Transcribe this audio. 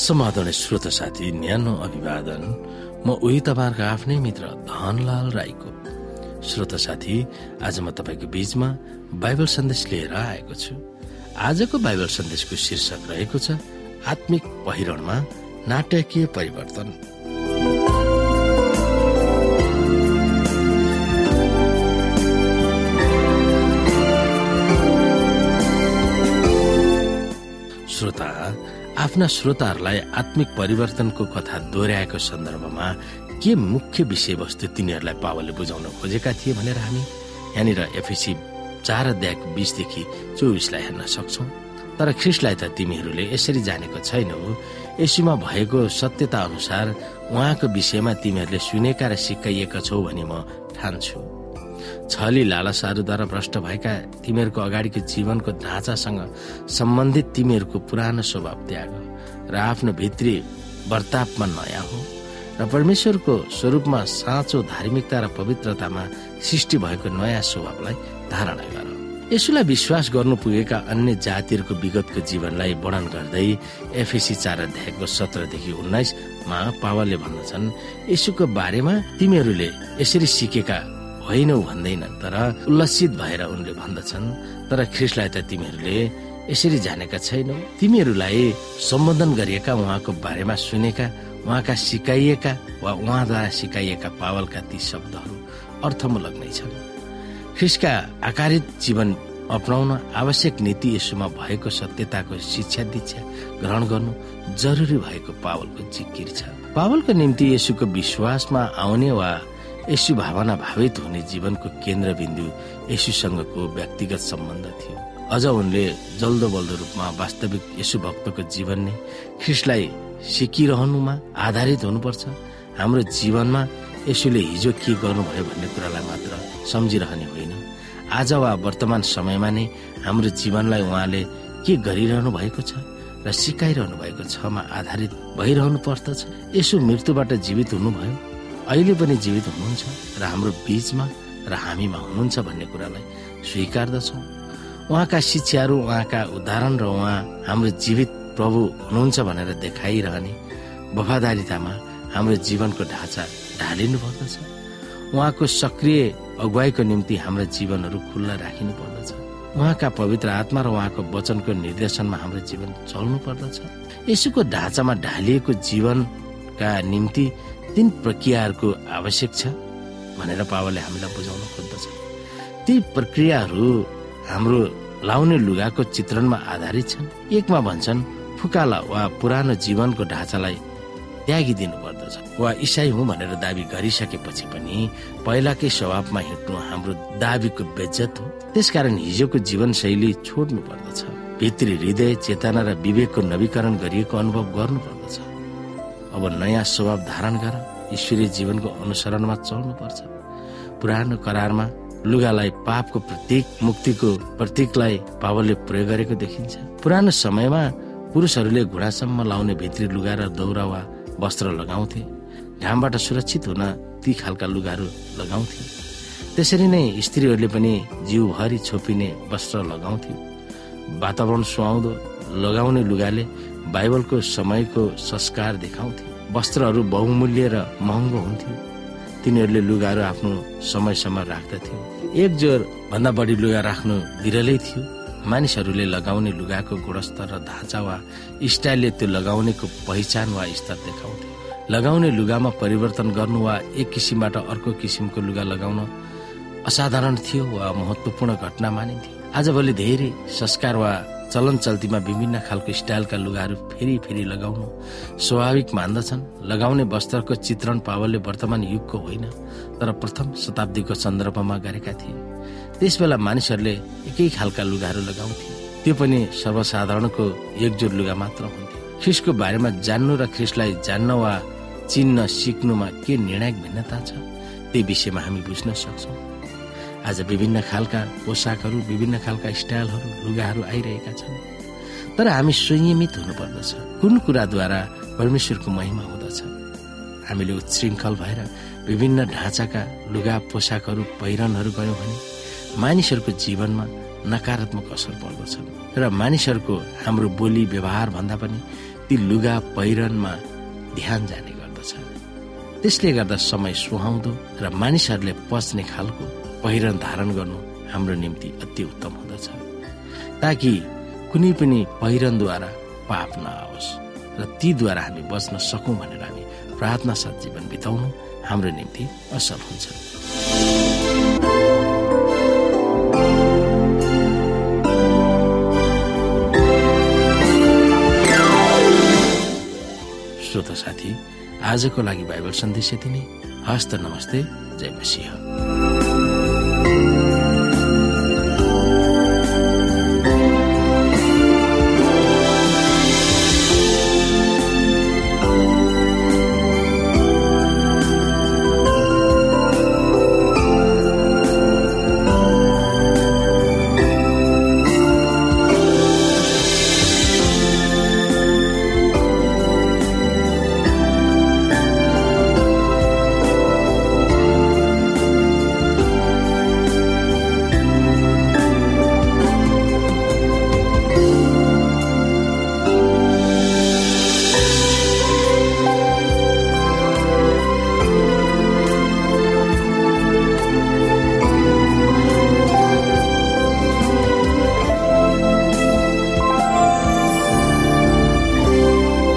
समाधान श्रोत साथी न्यानो अभिवादन। म उही तपाईँहरूको आफ्नै मित्र धनलाल राईको। श्रोत साथी आज म तपाईँको बीचमा बाइबल सन्देश लिएर आएको छु। आजको बाइबल सन्देशको शीर्षक रहेको छ आत्मिक पहिरणमा नाटकीय परिवर्तन। आफ्ना श्रोताहरूलाई आत्मिक परिवर्तनको कथा दोहोऱ्याएको सन्दर्भमा के मुख्य विषयवस्तु तिनीहरूलाई पावलले बुझाउन खोजेका थिए भनेर हामी यहाँनिर एफएसी चार अध्याय बिसदेखि चौबिसलाई हेर्न सक्छौ। तर ख्रिसलाई त तिमीहरूले यसरी जानेको छैनौ। यसुमा भएको सत्यता अनुसार उहाँको विषयमा तिमीहरूले सुनेका र सिकाइएका छौ भनी म ठान्छु। छली लालसाहरूद्वारा भ्रष्ट भएका तिमीहरूको अगाडिको जीवनको ढाँचासँग सम्बन्धित तिमीहरूको पुरानो स्वभाव त्याग र आफ्नो भित्री वर्तापमा नयाँ हो र परमेश्वरको स्वरूपमा साँचो धार्मिकता र पवित्रतामा सृष्टि भएको नयाँ स्वभावलाई धारणा गर। यसुलाई विश्वास गर्नु पुगेका अन्य जातिहरूको विगतको जीवनलाई वर्णन गर्दै एफएसी चार अध्यायको सत्रदेखि उन्नाइसमा पावलले भन्दछन् यसुको बारेमा तिमीहरूले यसरी सिकेका होइनौ भन्दैनन् तर उल्लसित भएर उनले भन्दछन्। तर ख्रिसलाई त तिमीहरूले यसरी जानेका छैनौ। तिमीहरूलाई सम्बोधन गरिएका उहाँको बारेमा सुनेका उहाँका सिकाइएका वा उहाँद्वारा सिकाइएका पावलका ती शब्दहरू अर्थमूलक नै छन्। ख्रिसका आकारित जीवन अपनाउन आवश्यक नीति यसोमा भएको सत्यताको शिक्षा दीक्षा ग्रहण गर्नु जरुरी भएको पावलको जिकिर छ। पावलको निम्ति यसुको विश्वासमा आउने वा यसु भावना भावित हुने जीवनको केन्द्रबिन्दु यसुसँगको व्यक्तिगत सम्बन्ध थियो। अझ उनले जल्दो बल्दो रूपमा वास्तविक यसु भक्तको जीवन नै ख्रिसलाई सिकिरहनुमा आधारित हुनुपर्छ। हाम्रो जीवनमा यसुले हिजो के गर्नुभयो भन्ने कुरालाई मात्र सम्झिरहने होइन। आज वा वर्तमान समयमा नै हाम्रो जीवनलाई उहाँले के गरिरहनु भएको छ र सिकाइरहनु भएको छमा आधारित भइरहनु पर्दछ। यसो मृत्युबाट जीवित हुनुभयो। अहिले पनि जीवित हुनुहुन्छ र हाम्रो बीचमा र हामीमा हुनुहुन्छ भन्ने कुरालाई स्वीकार्दछौँ। उहाँका शिक्षाहरू उहाँका उदाहरण र उहाँ हाम्रो जीवित प्रभु हुनुहुन्छ भनेर देखाइरहने वफादारितामा हाम्रो जीवनको ढाँचा ढालिनु पर्दछ। उहाँको सक्रिय अगुवाईको निम्ति हाम्रा जीवनहरू खुल्ला राखिनु पर्दछ। उहाँका पवित्र आत्मा र उहाँको वचनको निर्देशनमा हाम्रो जीवन चल्नु पर्दछ। यसुको ढाँचामा ढालिएको जीवनका निम्ति तीन प्रक्रियाहरूको आवश्यक छ भनेर पावरले हामीलाई बुझाउन खोज्दछ। ती प्रक्रियाहरू हाम्रो लाउने लुगाको चित्रणमा आधारित छन्। एकमा भन्छन् फुकाला वा पुरानो जीवनको ढाँचालाई त्यागिदिनु पर्दछ वा इसाई हुँ भनेर दावी गरिसकेपछि पनि पहिलाकै स्वभावमा हिँड्नु हाम्रो दावीको बेज्जत हो। त्यसकारण हिजोको जीवनशैली छोड्नु पर्दछ। भित्री हृदय चेतना र विवेकको नवीकरण गरिएको अनुभव गर्नु पर्दछ। अब नयाँ स्वभाव धारण गर ईश्वरीय जीवनको अनुसरणमा चल्नु पर्छ पुरानो करारमा लुगालाई पापको प्रतीक मुक्तिको प्रतीकलाई पावलले प्रयोग गरेको देखिन्छ। पुरानो समयमा पुरुषहरूले घुँडासम्म लाउने भित्री लुगा र दौरा वा वस्त्र लगाउँथे। घामबाट सुरक्षित हुन ती खालका लुगाहरू लगाउँथे। त्यसरी नै स्त्रीहरूले पनि जिउभरि छोपिने वस्त्र लगाउँथे। वातावरण सुहाउँदो लगाउने लुगाले बाइबलको समयको संस्कार देखाउँथे। वस्त्रहरू बहुमूल्य र महँगो हुन्थ्यो तिनीहरूले लुगाहरू आफ्नो समयसम्म राख्दथ्यो एक जोर भन्दा बढी लुगा राख्नु विरलै थियो। मानिसहरूले लगाउने लुगाको गुणस्तर र ढाँचा वा स्टाइलले त्यो लगाउनेको पहिचान वा स्तर देखाउँथे। लगाउने लुगामा परिवर्तन गर्नु वा एक किसिमबाट अर्को किसिमको लुगा लगाउन असाधारण थियो वा महत्वपूर्ण घटना मानिन्थ्यो आजभोलि धेरै संस्कार वा चलन चल्तीमा विभिन्न खालको स्टाइलका लुगाहरू फेरि फेरि लगाउनु स्वाभाविक मान्दछन्। लगाउने वस्त्रको चित्रण पावलले वर्तमान युगको होइन तर प्रथम शताब्दीको सन्दर्भमा गरेका थिए। त्यसबेला मानिसहरूले एकै खालका लुगाहरू लगाउँथे। त्यो पनि सर्वसाधारणको एकजोर लुगा मात्र हुन्थ्यो ख्रिसको बारेमा जान्नु र ख्रिसलाई जान्न वा चिन्न सिक्नुमा के निर्णायक भिन्नता छ त्यही विषयमा हामी बुझ्न सक्छौँ। आज विभिन्न खालका पोसाकहरू विभिन्न खालका स्टाइलहरू लुगाहरू आइरहेका छन्। तर हामी संयमित हुनुपर्दछ। कुन कुराद्वारा परमेश्वरको महिमा हुँदछ? हामीले उच्छृङ्खल भएर विभिन्न ढाँचाका लुगा पोसाकहरू पहिरनहरू गयौँ भने मानिसहरूको जीवनमा नकारात्मक असर पर्दछ। र मानिसहरूको हाम्रो बोली व्यवहार भन्दा पनि ती लुगा पहिरनमा ध्यान जाने गर्दछ। त्यसले गर्दा समय सुहाउँदो र मानिसहरूले पच्ने खालको पहिरन धारण गर्नु हाम्रो निम्ति अति उत्तम हुँदछ। ताकि कुनै पनि पहिरनद्वारा पाप नआओस् र तीद्वारा हामी बच्न सकौँ भनेर हामी प्रार्थना साथ जीवन बिताउनु हाम्रो निम्ति असल हुन्छ। श्रोता साथी आजको लागि बाइबल सन्देश यति नै। हस्त नमस्ते जय मसिंह।